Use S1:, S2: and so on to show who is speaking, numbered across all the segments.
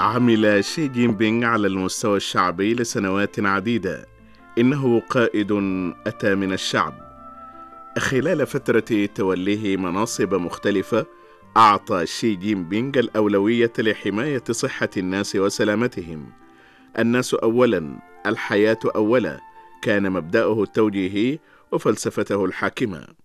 S1: عمل شي جين بينغ على المستوى الشعبي لسنوات عديدة. إنه قائد أتى من الشعب. خلال فترة توليه مناصب مختلفة أعطى شي جين بينغ الأولوية لحماية صحة الناس وسلامتهم. الناس أولا الحياة أولا. كان مبدأه التوجيهي وفلسفته الحاكمة.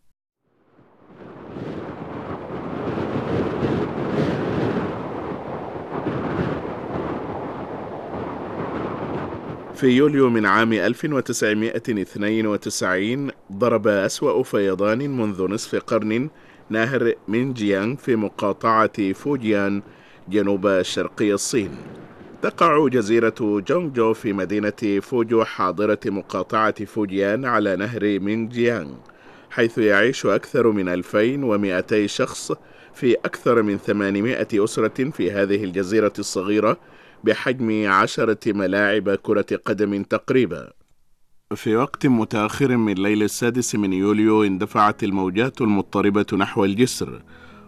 S1: في يوليو من عام 1992 ضرب أسوأ فيضان منذ نصف قرن نهر مينجيانغ في مقاطعة فوجيان جنوب شرقي الصين. تقع جزيرة جونجو في مدينة فوجو حاضرة مقاطعة فوجيان على نهر مينجيانغ حيث يعيش أكثر من 2200 شخص في أكثر من 800 أسرة في هذه الجزيرة الصغيرة بحجم عشرة ملاعب كرة قدم تقريبا. في وقت متأخر من ليل السادس من يوليو اندفعت الموجات المضطربة نحو الجسر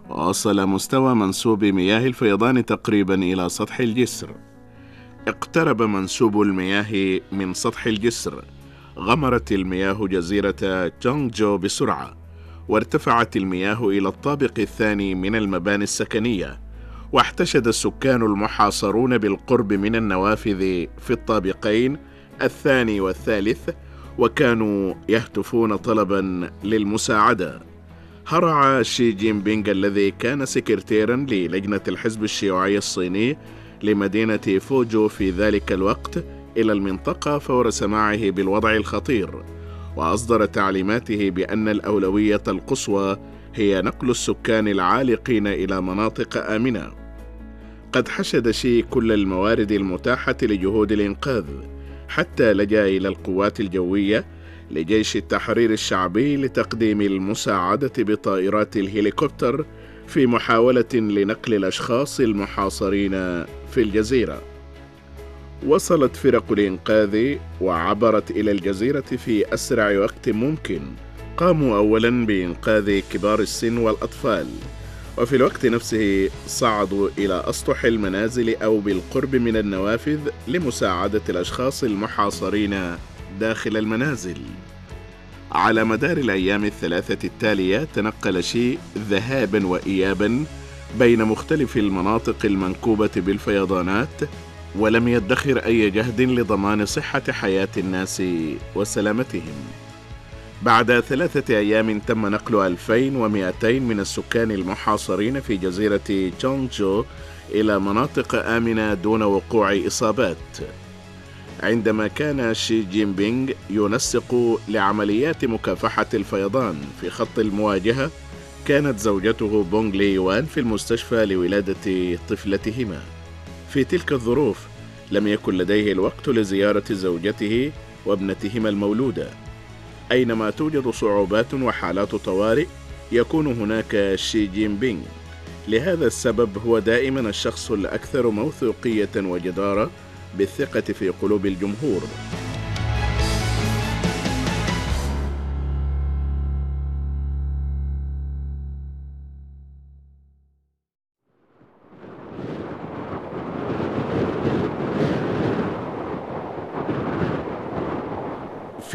S1: ووصل مستوى منسوب مياه الفيضان تقريبا إلى سطح الجسر. اقترب منسوب المياه من سطح الجسر. غمرت المياه جزيرة جونجو بسرعة وارتفعت المياه إلى الطابق الثاني من المباني السكنية. واحتشد السكان المحاصرون بالقرب من النوافذ في الطابقين الثاني والثالث وكانوا يهتفون طلبا للمساعدة. هرع شي جين بينغ الذي كان سكرتيرا للجنة الحزب الشيوعي الصيني لمدينة فوجو في ذلك الوقت إلى المنطقة فور سماعه بالوضع الخطير. وأصدر تعليماته بأن الأولوية القصوى هي نقل السكان العالقين إلى مناطق آمنة. قد حشد شي كل الموارد المتاحة لجهود الإنقاذ حتى لجأ إلى القوات الجوية لجيش التحرير الشعبي لتقديم المساعدة بطائرات الهليكوبتر في محاولة لنقل الأشخاص المحاصرين في الجزيرة. وصلت فرق الإنقاذ وعبرت إلى الجزيرة في أسرع وقت ممكن قاموا اولا بإنقاذ كبار السن والأطفال. وفي الوقت نفسه صعدوا إلى أسطح المنازل أو بالقرب من النوافذ لمساعدة الأشخاص المحاصرين داخل المنازل. على مدار الأيام الثلاثة التالية تنقل شي ذهابا وايابا بين مختلف المناطق المنكوبة بالفيضانات ولم يدخر أي جهد لضمان صحة حياة الناس وسلامتهم. بعد ثلاثة أيام تم نقل 2200 من السكان المحاصرين في جزيرة تشونجو إلى مناطق آمنة دون وقوع إصابات. عندما كان شي جين بينغ ينسق لعمليات مكافحة الفيضان في خط المواجهة، كانت زوجته بونغ لي يوان في المستشفى لولادة طفلتهما. في تلك الظروف لم يكن لديه الوقت لزيارة زوجته وابنتهما المولودة. أينما توجد صعوبات وحالات طوارئ يكون هناك شي جين بينغ لهذا السبب هو دائما الشخص الأكثر موثوقية وجدارة بالثقة في قلوب الجمهور.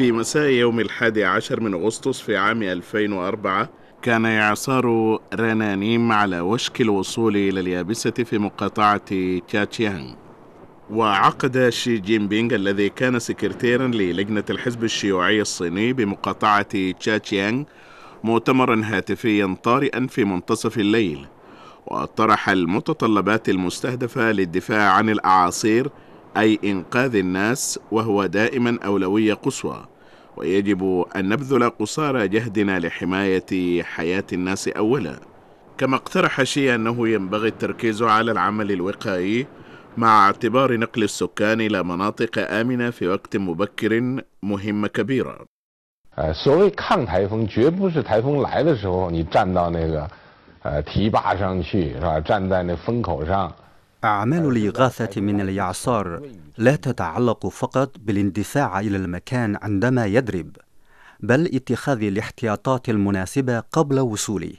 S1: في مساء يوم الحادي عشر من أغسطس في عام 2004 كان إعصار رنانيم على وشك الوصول إلى اليابسة في مقاطعة تشاتشيانغ وعقد شي جين بينغ الذي كان سكرتيرا للجنة الحزب الشيوعي الصيني بمقاطعة تشاتشيانغ مؤتمرا هاتفيا طارئا في منتصف الليل. وطرح المتطلبات المستهدفة للدفاع عن الأعاصير أي إنقاذ الناس وهو دائما أولوية قصوى. ويجب أن نبذل قصارى جهدنا لحماية حياة الناس أولا كما اقترح شي أنه ينبغي التركيز على العمل الوقائي مع اعتبار نقل السكان إلى مناطق آمنة في وقت مبكر مهمة كبيرة
S2: 呃，所谓抗台风，绝不是台风来的时候你站到那个呃堤坝上去，是吧？站在那风口上，
S3: أعمال الإغاثة من الإعصار لا تتعلق فقط بالاندفاع إلى المكان عندما يدرب، بل اتخاذ الاحتياطات المناسبة قبل وصوله.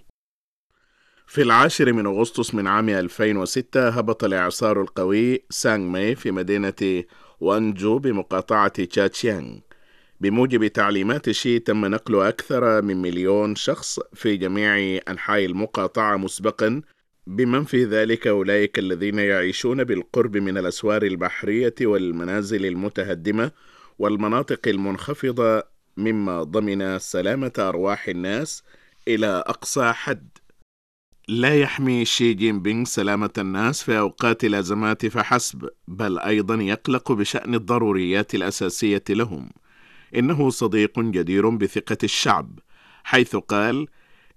S1: في العاشر من أغسطس من عام 2006 هبط الإعصار القوي سانغ ماي في مدينة وانجو بمقاطعة تشاتشيانغ بموجب تعليمات شي تم نقل أكثر من مليون شخص في جميع أنحاء المقاطعة مسبقا بمن في ذلك أولئك الذين يعيشون بالقرب من الأسوار البحرية والمنازل المتهدمة والمناطق المنخفضة مما ضمن سلامة أرواح الناس إلى أقصى حد. لا يحمي شي جين بينغ سلامة الناس في أوقات الأزمات فحسب بل أيضا يقلق بشأن الضروريات الأساسية لهم. إنه صديق جدير بثقة الشعب حيث قال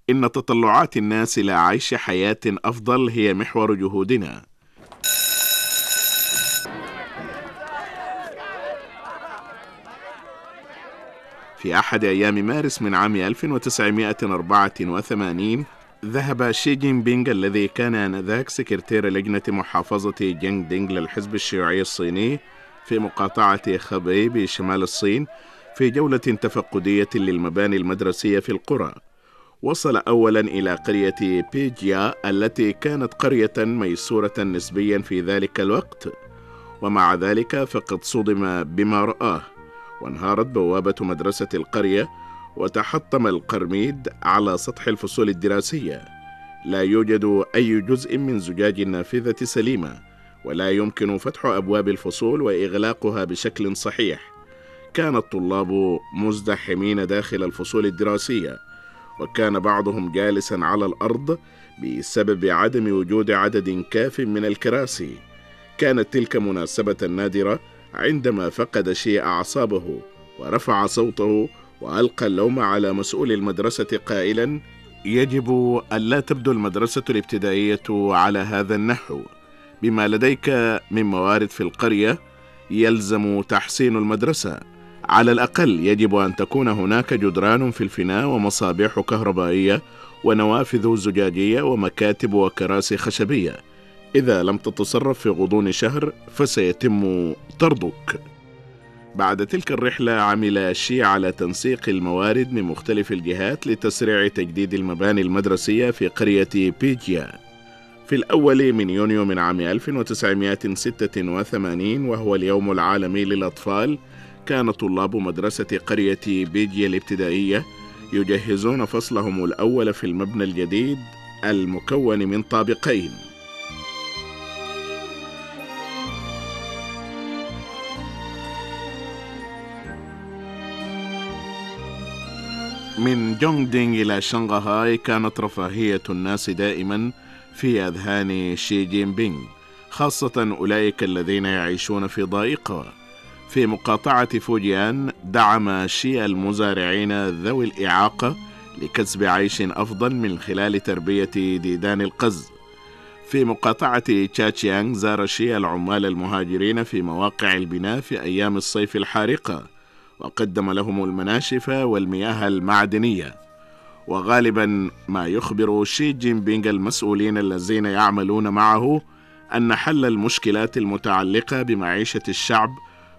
S1: إن تطلعات الناس إلى عيش حياة أفضل هي محور جهودنا. في أحد أيام مارس من عام 1984 ذهب شي جين بينغ الذي كان آنذاك سكرتير لجنة محافظة جينغ دينغ للحزب الشيوعي الصيني في مقاطعة خبي بشمال الصين في جولة تفقدية للمباني المدرسية في القرى. وصل أولا إلى قرية بيجيا التي كانت قرية ميسورة نسبيا في ذلك الوقت. ومع ذلك فقد صدم بما رآه. وانهارت بوابة مدرسة القرية وتحطم القرميد على سطح الفصول الدراسية. لا يوجد أي جزء من زجاج النافذة سليمة ولا يمكن فتح أبواب الفصول وإغلاقها بشكل صحيح. كان الطلاب مزدحمين داخل الفصول الدراسية. وكان بعضهم جالسا على الأرض بسبب عدم وجود عدد كاف من الكراسي. كانت تلك مناسبة نادرة عندما فقد شيء أعصابه ورفع صوته وألقى اللوم على مسؤول المدرسة قائلا يجب ألا تبدو المدرسة الابتدائية على هذا النحو. بما لديك من موارد في القرية يلزم تحسين المدرسة. على الأقل يجب أن تكون هناك جدران في الفناء ومصابيح كهربائية ونوافذ زجاجية ومكاتب وكراسي خشبية. إذا لم تتصرف في غضون شهر فسيتم طردك. بعد تلك الرحلة عمل شي على تنسيق الموارد من مختلف الجهات لتسريع تجديد المباني المدرسية في قرية بيجيا. في الأول من يونيو من عام 1986 وهو اليوم العالمي للأطفال كان طلاب مدرسة قرية بيجيا الابتدائية يجهزون فصلهم الأول في المبنى الجديد المكون من طابقين. من جونغدينغ إلى شنغهاي كانت رفاهية الناس دائما في أذهان شي جين بينغ خاصة أولئك الذين يعيشون في ضائقة. في مقاطعة فوجيان دعم شي المزارعين ذوي الإعاقة لكسب عيش أفضل من خلال تربية ديدان القز. في مقاطعة تشاتشيانغ زار شي العمال المهاجرين في مواقع البناء في أيام الصيف الحارقة وقدم لهم المناشف والمياه المعدنية. وغالبا ما يخبر شي جين بينغ المسؤولين الذين يعملون معه أن حل المشكلات المتعلقة بمعيشة الشعب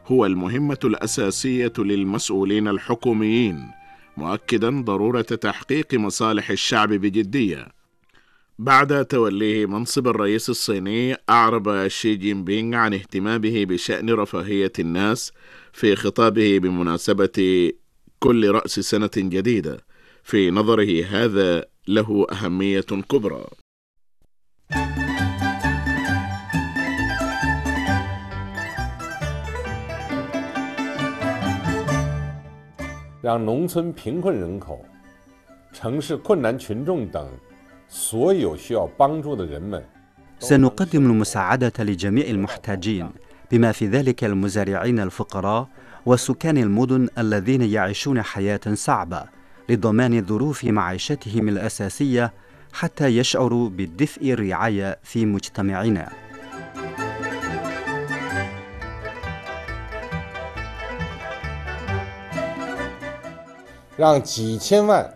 S1: هو المهمة الأساسية للمسؤولين الحكوميين مؤكدا ضرورة تحقيق مصالح الشعب بجدية. بعد توليه منصب الرئيس الصيني أعرب شي جين بينغ عن اهتمامه بشأن رفاهية الناس في خطابه بمناسبة كل رأس سنة جديدة. في نظره هذا له أهمية كبرى.
S2: 让农村贫困人口、城市困难群众等所有需要帮助的人们。
S3: سنقدم المساعدة لجميع المحتاجين بما في ذلك المزارعين الفقراء وسكان المدن الذين يعيشون حياة صعبة لضمان ظروف معيشتهم الأساسية حتى يشعروا بالدفء الرعاية في مجتمعنا.
S2: 让几千万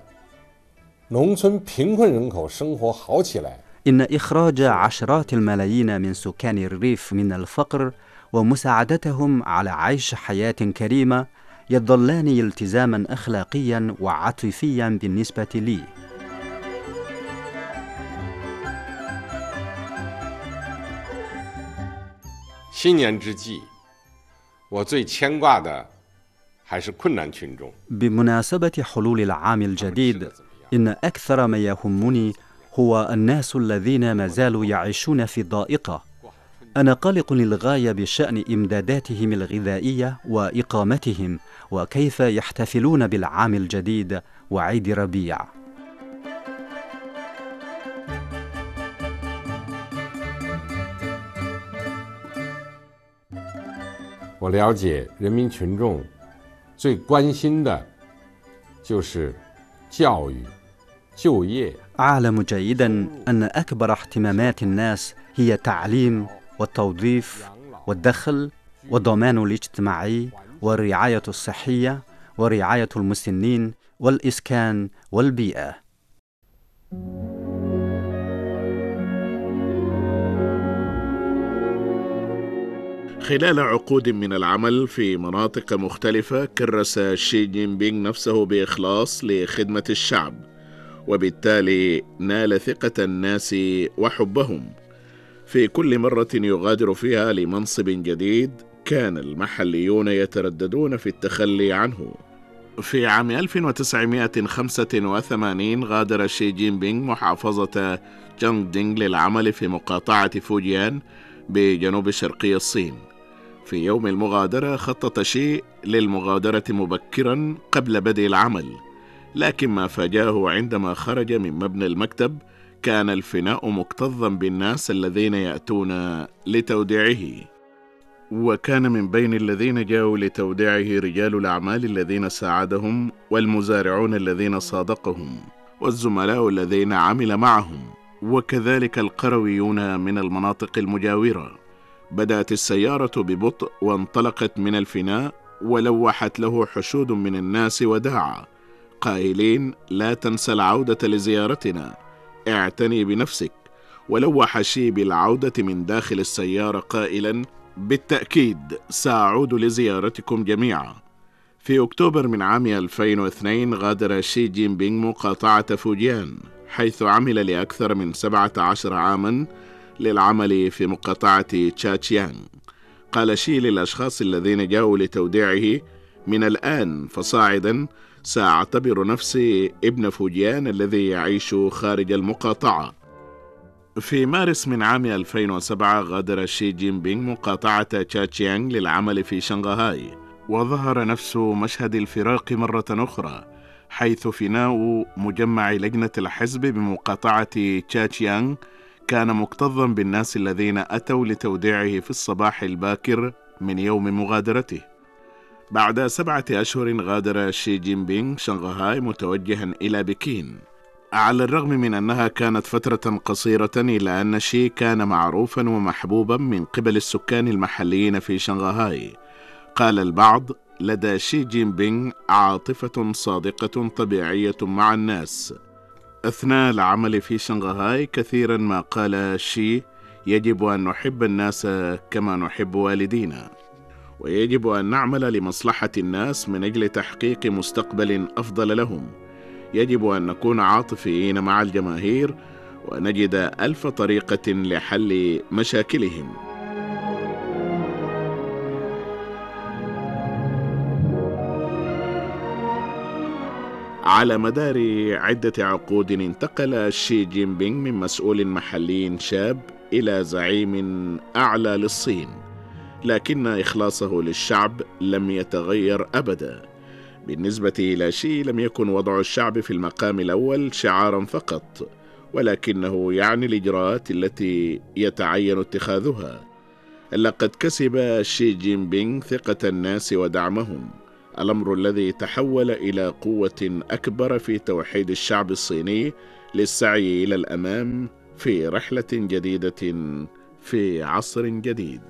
S2: 农村贫困人口生活好起来。
S3: إن إخراج عشرات الملايين من سكان الريف من الفقر ومساعدتهم على عيش حياة كريمة يظلان التزاما أخلاقيا وعاطفيا بالنسبة لي. بمناسبة حلول العام الجديد إن أكثر ما يهمني هو الناس الذين ما زالوا يعيشون في ضائقة. أنا قلق للغاية بشأن إمداداتهم الغذائية وإقامتهم وكيف يحتفلون بالعام الجديد وعيد ربيع.
S4: 最关心的就是教育、就业。
S3: أعلم جيدا أن أكبر اهتمامات الناس هي التعليم والتوظيف والدخل والضمان الاجتماعي والرعاية الصحية ورعاية المسنين والإسكان والبيئة
S1: خلال عقود من العمل في مناطق مختلفة كرس شي جين بينغ نفسه بإخلاص لخدمة الشعب وبالتالي نال ثقة الناس وحبهم. في كل مرة يغادر فيها لمنصب جديد كان المحليون يترددون في التخلي عنه. في عام 1985 غادر شي جين بينغ محافظة جانغ دينغ للعمل في مقاطعة فوجيان بجنوب شرقي الصين. في يوم المغادرة خطط شي للمغادرة مبكرا قبل بدء العمل لكن ما فاجاه عندما خرج من مبنى المكتب كان الفناء مكتظا بالناس الذين يأتون لتوديعه. وكان من بين الذين جاءوا لتوديعه رجال الأعمال الذين ساعدهم والمزارعون الذين صادقهم والزملاء الذين عمل معهم وكذلك القرويون من المناطق المجاورة. بدأت السيارة ببطء وانطلقت من الفناء ولوحت له حشود من الناس وداعا. قائلين لا تنسى العودة لزيارتنا اعتني بنفسك. ولوح شي بالعودة من داخل السيارة قائلا بالتأكيد سأعود لزيارتكم جميعا. في أكتوبر من عام 2002 غادر شي جين بينغ مقاطعة فوجيان حيث عمل لأكثر من 17 عاما للعمل في مقاطعة تشاتشيانغ قال شي للأشخاص الذين جاءوا لتوديعه من الآن فصاعدا سأعتبر نفسي ابن فوجيان الذي يعيش خارج المقاطعة. في مارس من عام 2007 غادر شي جين بينغ مقاطعة تشاتشيانغ للعمل في شنغهاي وظهر نفس مشهد الفراق مرة أخرى حيث فناء مجمع لجنة الحزب بمقاطعة تشاتشيانغ كان مكتظا بالناس الذين أتوا لتوديعه في الصباح الباكر من يوم مغادرته. بعد سبعة أشهر غادر شي جين بينغ شنغهاي متوجها إلى بكين. على الرغم من أنها كانت فترة قصيرة إلا أن شي كان معروفا ومحبوبا من قبل السكان المحليين في شنغهاي. قال البعض لدى شي جين بينغ عاطفة صادقة طبيعية مع الناس. أثناء العمل في شنغهاي كثيرا ما قال شي يجب أن نحب الناس كما نحب والدينا. ويجب أن نعمل لمصلحة الناس من أجل تحقيق مستقبل أفضل لهم. يجب أن نكون عاطفيين مع الجماهير ونجد ألف طريقة لحل مشاكلهم. على مدار عدة عقود انتقل شي جين بينغ من مسؤول محلي شاب إلى زعيم أعلى للصين لكن إخلاصه للشعب لم يتغير أبدا. بالنسبة إلى شي لم يكن وضع الشعب في المقام الأول شعارا فقط ولكنه يعني الإجراءات التي يتعين اتخاذها. لقد كسب شي جين بينغ ثقة الناس ودعمهم. الأمر الذي تحول إلى قوة أكبر في توحيد الشعب الصيني للسعي إلى الأمام في رحلة جديدة في عصر جديد.